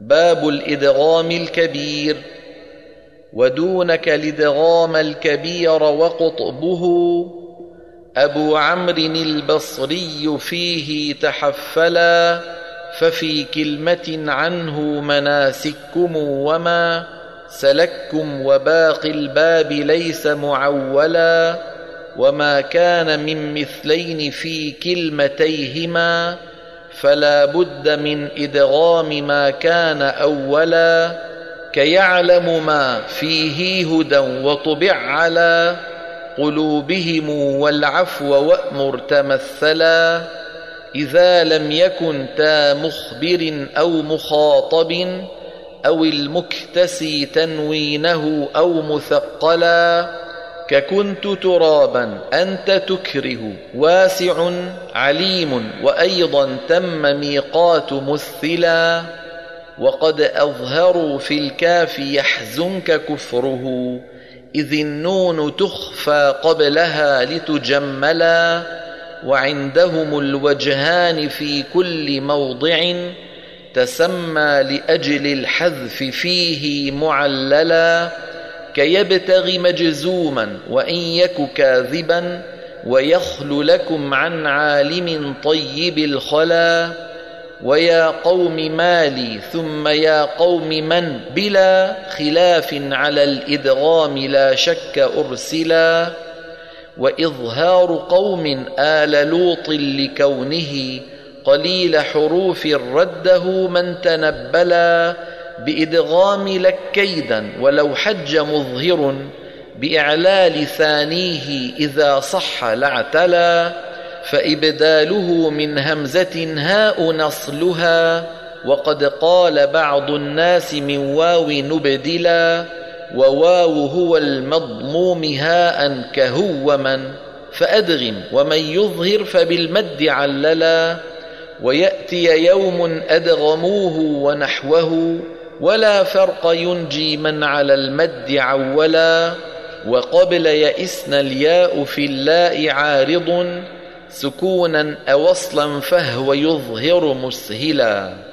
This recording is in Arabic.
باب الإدغام الكبير ودونك الإدغام الكبير وقطبه أبو عمرو البصري فيه تحفلا ففي كلمة عنه مناسككم وما سلككم وباقي الباب ليس معولا وما كان من مثلين في كلمتيهما فلا بد من إدغام ما كان أولا كيعلم ما فيه هدى وطبع على قلوبهم والعفو وأمر تمثلا إذا لم يكن تا مخبر أو مخاطب أو المكتسي تنوينه أو مثقلا ككنت ترابا أنت تكره واسع عليم وأيضا تم ميقات مثلا وقد أظهروا في الكاف يحزنك كفره إذ النون تخفى قبلها لتجملا وعندهم الوجهان في كل موضع تسمى لأجل الحذف فيه معللا. كيبتغي مجزوما وإن يك كاذبا ويخل لكم عن عالم طيب الخلا ويا قوم مالي ثم يا قوم من بلا خلاف على الإدغام لا شك أرسلا وإظهار قوم آل لوط لكونه قليل حروف رده من تنبلا بإدغام لك كيدا ولو حج مظهر بإعلال ثانية إذا صح لاعتلى فإبداله من همزة هاء نصلها وقد قال بعض الناس من واو نبدلا وواو هو المضموم هاء كهو من فأدغم ومن يظهر فبالمد عللا ويأتي يوم أدغموه ونحوه ولا فرق ينجي من على المد عولا وقبل يئسن الياء في اللاء عارض سكونا أوصلا فهو يظهر مسهلا.